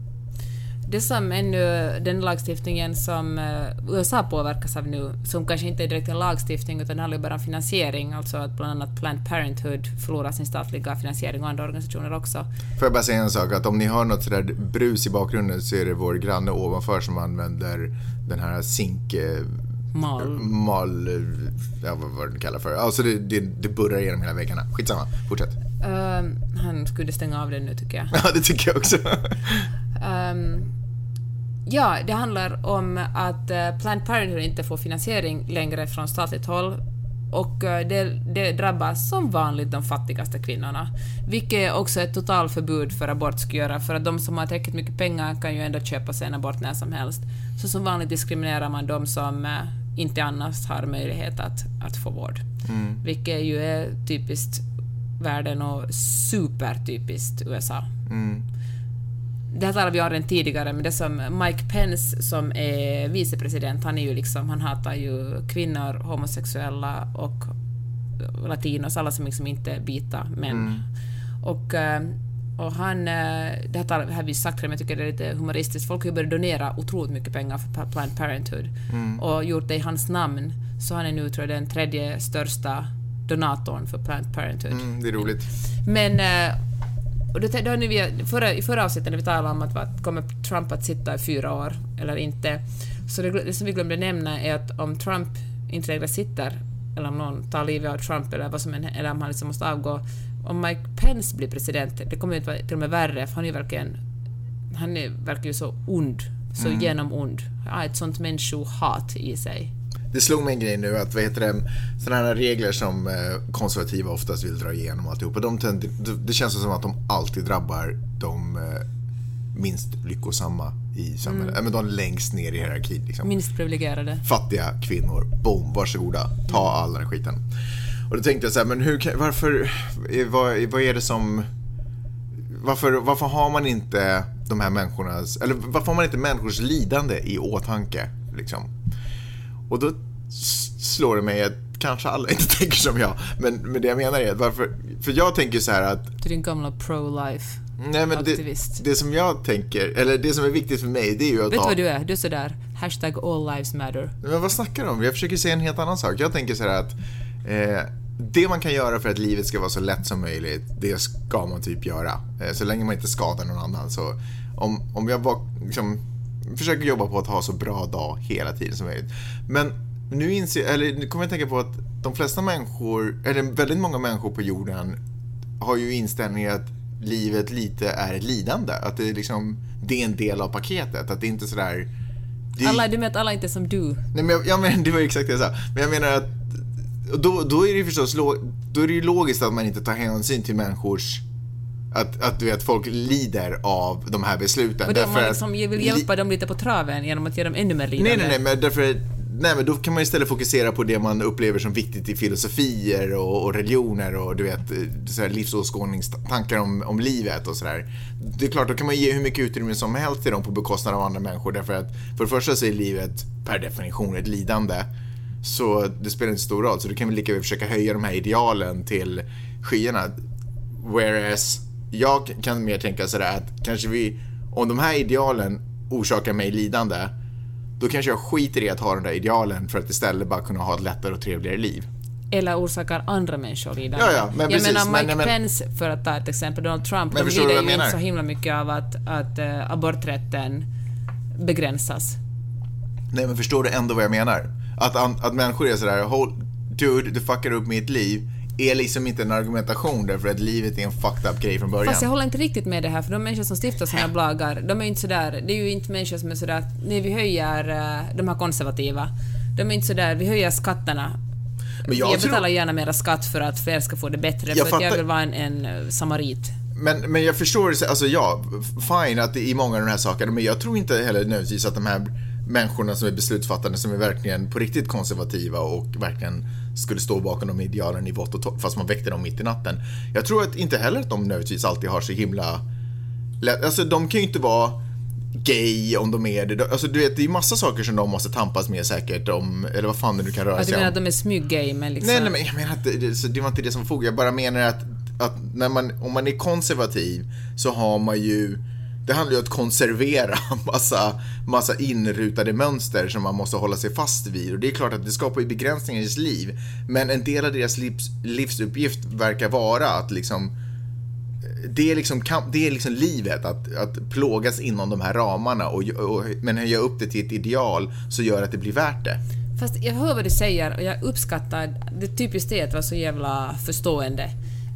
Det som ännu, den lagstiftningen som eh, USA påverkas av nu, som kanske inte är direkt en lagstiftning utan det handlar ju bara om finansiering, alltså att bland annat Planned Parenthood förlorar sin statliga finansiering och andra organisationer också. Får jag bara säga en sak, att om ni hör något sådär brus i bakgrunden så är det vår granne ovanför som använder den här zink... eh, Mal. Mal... eh, Ja, vad, vad du kallar för. Alltså det, det, det burrar igenom hela väggarna. Skitsamma, fortsätt. Ehm, han skulle stänga av den nu tycker jag. Ja, det tycker jag också. Ehm, ja, det handlar om att eh, Planned Parenthood inte får finansiering längre från statligt håll och eh, det, det drabbar som vanligt de fattigaste kvinnorna. Vilket också ett totalförbud för abort skulle göra, för att de som har tillräckligt mycket pengar kan ju ändå köpa sig en abort när som helst. Så som vanligt diskriminerar man de som eh, inte annars har möjlighet att, att få vård. Vilket ju är typiskt världen och supertypiskt USA. Det här talade vi om redan tidigare, men det som Mike Pence som är vicepresident, han är ju liksom, han hatar ju kvinnor, homosexuella och latinos, alla som liksom inte är vita män. Och, eh, och han, eh, det här tal- har vi sagt men jag tycker det är lite humoristiskt, folk har ju börjat donera otroligt mycket pengar för Planned Parenthood och gjort det i hans namn, så han är nu tror jag den tredje största donatorn för Planned Parenthood. Mm, det är roligt. Men... Och då, då när vi, förra, I förra avsnittet när vi talade om att vad, kommer Trump att sitta i fyra år eller inte, så det, det som vi glömde nämna är att om Trump inte längre sitter, eller om någon tar livet av Trump eller, vad som än, eller om han liksom måste avgå, om Mike Pence blir president, det kommer ju att vara till och med värre, för han är verkligen... Han är, ju så ond, så genom ond. Ja, ett sånt människohat i sig. Det slog mig en grej nu att vad heter det, sådana här regler som eh, konservativa oftast vill dra igenom och alltihopa, de tänder, det- känns som att de alltid drabbar de eh, minst lyckosamma i samhället. Mm. Men de längst ner i hierarkin. Liksom. Minst privilegierade. Fattiga kvinnor, boom, varsågoda, ta all den skiten. Och då tänkte jag så här, men hur kan, varför, eh, vad, vad är det som, varför, varför har man inte de här människornas, eller varför har man inte människors lidande i åtanke? Liksom? Och då slår det mig att kanske alla inte tänker som jag. Men, men det jag menar är att varför... För jag tänker så här att... Du är din gamla pro-life. Nej, men det, det som jag tänker, eller det som är viktigt för mig, det är ju att Vet ha... vad du är? Du är sådär, hashtag all lives matter. Men vad snackar du om? Jag försöker säga en helt annan sak. Jag tänker så här att eh, det man kan göra för att livet ska vara så lätt som möjligt, det ska man typ göra. Eh, så länge man inte skadar någon annan. Så om, om jag var, liksom, försöker jobba på att ha så bra dag hela tiden som möjligt. Men nu inser eller nu kommer jag tänka på att de flesta människor, eller väldigt många människor på jorden har ju inställningen att livet lite är ett lidande. Att det är liksom, det är en del av paketet. Att det är inte sådär... det är- Alla, du menar att alla inte är som du? Nej men, jag, jag men, det var ju exakt det jag sa. Men jag menar att då, då är det ju förstås då är det ju logiskt att man inte tar hänsyn till människors att, att du vet, folk lider av de här besluten. Och då man liksom vill hjälpa dem lite på traven genom att göra dem ännu mer lidande? Nej, nej, nej, men därför Nej, men då kan man istället fokusera på det man upplever som viktigt i filosofier och, och religioner och du vet, så här livsåskådningstankar om, om livet och sådär. Det är klart, då kan man ge hur mycket utrymme som helst till dem på bekostnad av andra människor därför att för det första så är livet per definition ett lidande. Så det spelar inte stor roll, så då kan vi lika väl försöka höja de här idealen till skyarna. Whereas jag kan mer tänka sådär att kanske vi, om de här idealen orsakar mig lidande, då kanske jag skiter i att ha de där idealen för att istället bara kunna ha ett lättare och trevligare liv. Eller orsakar andra människor lidande. Ja, ja, men jag precis, menar men- Mike men- Pence, för att ta ett exempel, Donald Trump, Men de lider ju inte så himla mycket av att, att uh, aborträtten begränsas. Nej men förstår du ändå vad jag menar? Att, att människor är sådär, "Hold- dude, du fuckar upp mitt liv, är liksom inte en argumentation därför att livet är en fucked up grej från början. Fast jag håller inte riktigt med det här, för de människor som stiftar såna här bloggar, de är ju inte sådär, det är ju inte människor som är sådär att nej, vi höjer uh, de här konservativa, de är inte sådär, vi höjer skatterna. Men Jag, jag tror- betalar gärna mera skatt för att fler ska få det bättre, Jag för att jag fattar- vill vara en, en eh, samarit. Men, men jag förstår, alltså ja, fine att det är många av de här sakerna, men jag tror inte heller nödvändigtvis att de här människorna som är beslutsfattande, som är verkligen på riktigt konservativa och verkligen skulle stå bakom de idealen i vått och torrt, fast man väckte dem mitt i natten. Jag tror att inte heller att de nödvändigtvis alltid har så himla lätt, alltså de kan ju inte vara gay om de är det. Alltså du vet, det är ju massa saker som de måste tampas med säkert om, eller vad fan det nu kan röra Att du sig menar om. att de är smyg-gay, men liksom... Nej, nej, men jag menar att det, det var inte det som var fokus. Jag bara menar att, att när man, om man är konservativ så har man ju det handlar ju om att konservera massa, massa inrutade mönster som man måste hålla sig fast vid. Och det är klart att det skapar ju begränsningar i sitt liv. Men en del av deras livs, livsuppgift verkar vara att liksom det är liksom, det är liksom livet, att, att plågas inom de här ramarna och, och, men höja upp det till ett ideal så gör att det blir värt det. Fast jag hör vad du säger och jag uppskattar det typiskt är att vara så jävla förstående.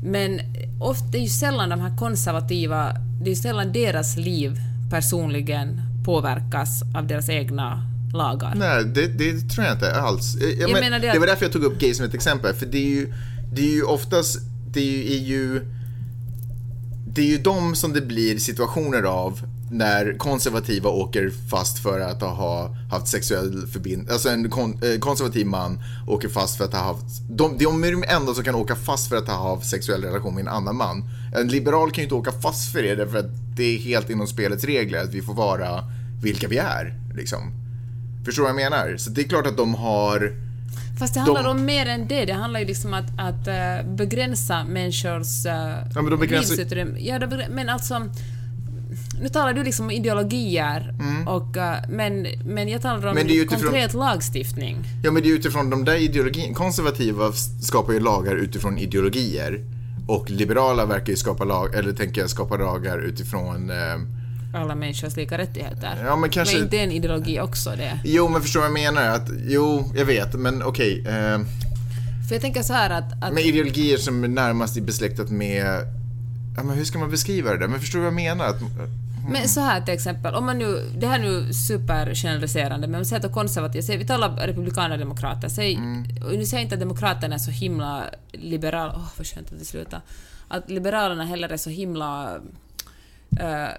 Men ofta, det är ju sällan de här konservativa, det är ju sällan deras liv personligen påverkas av deras egna lagar. Nej, det, det tror jag inte alls. Jag, Jag men, menar det det, att- var därför jag tog upp gay som ett exempel, för det är ju, det är ju oftast, det är ju, det är ju de som det blir situationer av när konservativa åker fast för att ha haft sexuell förbindelse, alltså en kon, eh, konservativ man åker fast för att ha haft, de, de är de enda som kan åka fast för att ha haft sexuell relation med en annan man. En liberal kan ju inte åka fast för det, därför att det är helt inom spelets regler att vi får vara vilka vi är, liksom. Förstår du vad jag menar? Så det är klart att de har... Fast det handlar De- om mer än det. Det handlar ju liksom att, att eh, begränsa människors uh, Ja, men de begränsar- livsutrymme. Ja, de men alltså... Nu talar du liksom om ideologier, och, eh, men, men jag talar om Mm. Men är utifrån- konkret lagstiftning. Ja, men det är utifrån de där ideologierna. Konservativa skapar ju lagar utifrån ideologier. Och liberala verkar ju skapa lag, eller tänker jag skapa lagar utifrån... Eh, Alla människors lika rättigheter. Ja, men kanske- Men inte en ideologi också det? jo, men förstår vad jag menar? Att, jo, jag vet, men okej. eh, För jag tänker så här att... att med ideologier som är närmast besläktat med... Ja, men hur ska man beskriva det? Men förstår du vad jag menar? Att, Men så här till exempel, om man nu, det här är nu supergeneraliserande, men om vi säger att konservativa, säg, vi talar republikaner och demokrater, säg, och nu säger jag inte att demokraterna är så himla liberala, åh vad skönt att det slutar, att liberalerna heller är så himla,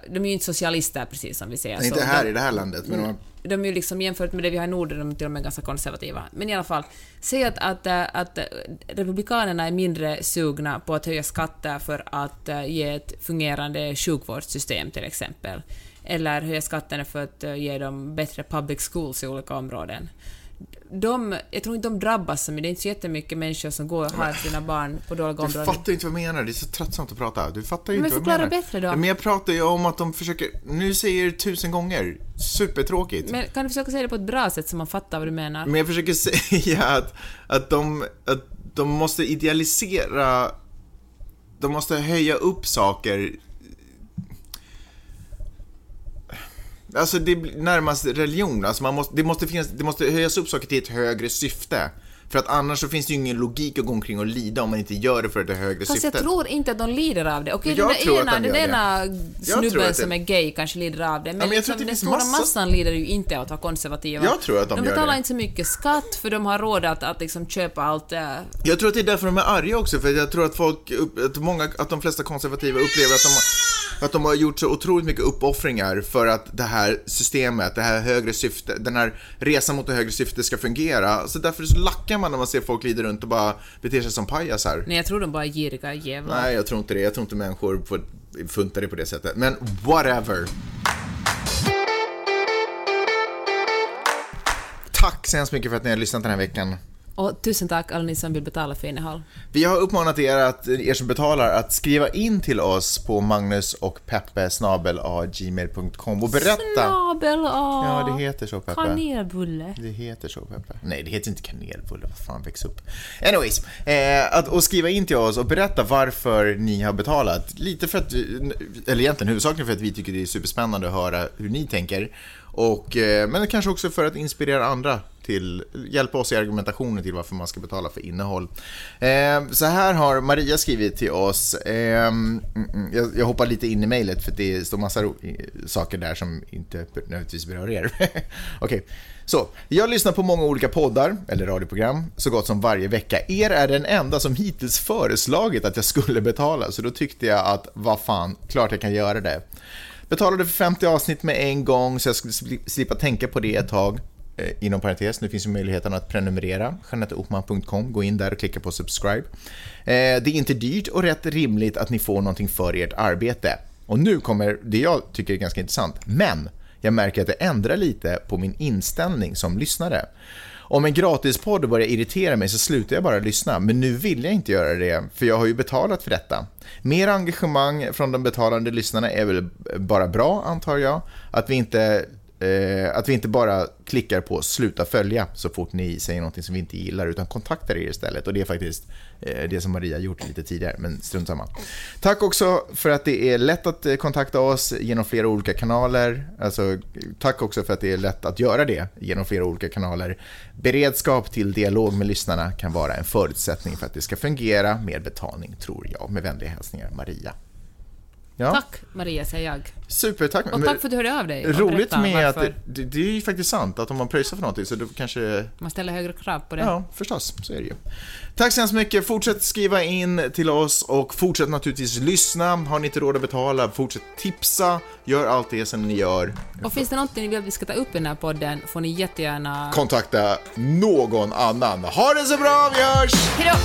de är ju inte socialister precis som vi säger. inte här de, i det här landet, men de, de är ju liksom jämfört med det vi har i Norden, de är till och med ganska konservativa. Men i alla fall, säg att, att, eh, att eh, republikanerna är mindre sugna på att höja skatter för att eh, ge ett fungerande sjukvårdssystem till exempel. Eller höja skatterna för att eh, ge dem bättre public schools i olika områden. De, jag tror inte de drabbas så mycket, det är inte så jättemycket människor som går och har sina barn på dåliga Du områden. fattar ju inte vad jag menar, det är så tröttsamt att prata. Du fattar ju Men inte vad jag förklara menar. bättre då. Men jag pratar ju om att de försöker, nu säger jag det tusen gånger, supertråkigt. Men kan du försöka säga det på ett bra sätt så man fattar vad du menar? Men jag försöker säga att, att, de, att de måste idealisera, de måste höja upp saker. Alltså det blir närmast religion, alltså man måste, det, måste finnas, det måste höjas upp saker till ett högre syfte. För att annars så finns det ju ingen logik att gå omkring och lida om man inte gör det för det högre Fast syftet. jag tror inte att de lider av det. Okej, Jag den ena, de den ena snubben som är gay kanske lider av det. Men, men jag tror liksom, den stora massa- massan lider ju inte av att vara konservativa. Jag tror att de gör betalar det. inte så mycket skatt för de har råd att, att liksom köpa allt. eh, Jag tror att det är därför de är arga också, för jag tror att folk, att många, att de flesta konservativa upplever att de, har- att de har gjort så otroligt mycket uppoffringar för att det här systemet, det här högre syfte, den här resan mot det högre syftet ska fungera. Så därför så lackar man när man ser folk glida runt och bara beter sig som pajasar. Nej, jag tror de bara är giriga jävlar. Nej, jag tror inte det. Jag tror inte människor får funta det på det sättet. Men whatever. Tack så hemskt mycket för att ni har lyssnat den här veckan. Och tusen tack alla ni som vill betala för innehåll. Vi har uppmanat er, att, er som betalar att skriva in till oss på magnus och peppe gmail.com och berätta. Snabel A. Ja, det heter så, Peppe. Kanelbulle. Det heter så, Peppe. Nej, det heter inte kanelbulle. Vad fan, väx upp. Anyways, eh, att, och skriva in till oss och berätta varför ni har betalat. Lite för att, eller egentligen huvudsakligen för att vi tycker det är superspännande att höra hur ni tänker. Och, eh, men kanske också för att inspirera andra till, hjälpa oss i argumentationen till varför man ska betala för innehåll. Eh, så här har Maria skrivit till oss. Eh, mm, mm, jag, jag hoppar lite in i mejlet för det står massa saker där som inte nödvändigtvis berör er. Okej. Så, jag lyssnar på många olika poddar, eller radioprogram, så gott som varje vecka. Er är den enda som hittills föreslagit att jag skulle betala, så då tyckte jag att, vad fan, klart jag kan göra det. Betalade för 50 avsnitt med en gång, så jag skulle slippa tänka på det ett tag. Eh, inom parentes, nu finns ju möjligheten att prenumerera. JanetteOpman.com, gå in där och klicka på subscribe. Eh, det är inte dyrt och rätt rimligt att ni får någonting för ert arbete. Och nu kommer det jag tycker är ganska intressant. Men jag märker att det ändrar lite på min inställning som lyssnare. Om en gratispodd börjar irritera mig så slutar jag bara lyssna, men nu vill jag inte göra det, för jag har ju betalat för detta. Mer engagemang från de betalande lyssnarna är väl bara bra, antar jag. Att vi inte eh, att vi inte bara klickar på sluta följa så fort ni säger något som vi inte gillar, utan kontaktar er istället. Och det är faktiskt eh, det som Maria gjort lite tidigare, men strunt samma. Tack också för att det är lätt att eh, kontakta oss genom flera olika kanaler. Alltså, tack också för att det är lätt att göra det genom flera olika kanaler. Beredskap till dialog med lyssnarna kan vara en förutsättning för att det ska fungera med betalning, tror jag. Med vänliga hälsningar, Maria. Ja. Tack Maria, säger jag. Supertack. Och tack för att du hörde av dig. Roligt med att det, det, är ju faktiskt sant att om man pröjsar för någonting så då kanske... Man ställer högre krav på det. Ja, förstås. Så är det ju. Tack så hemskt mycket. Fortsätt skriva in till oss och fortsätt naturligtvis lyssna. Har ni inte råd att betala, fortsätt tipsa. Gör allt det som ni gör. Och finns det någonting ni vill att vi ska ta upp i den här podden får ni jättegärna... Kontakta någon annan. Ha det så bra, vi hörs! Hejdå!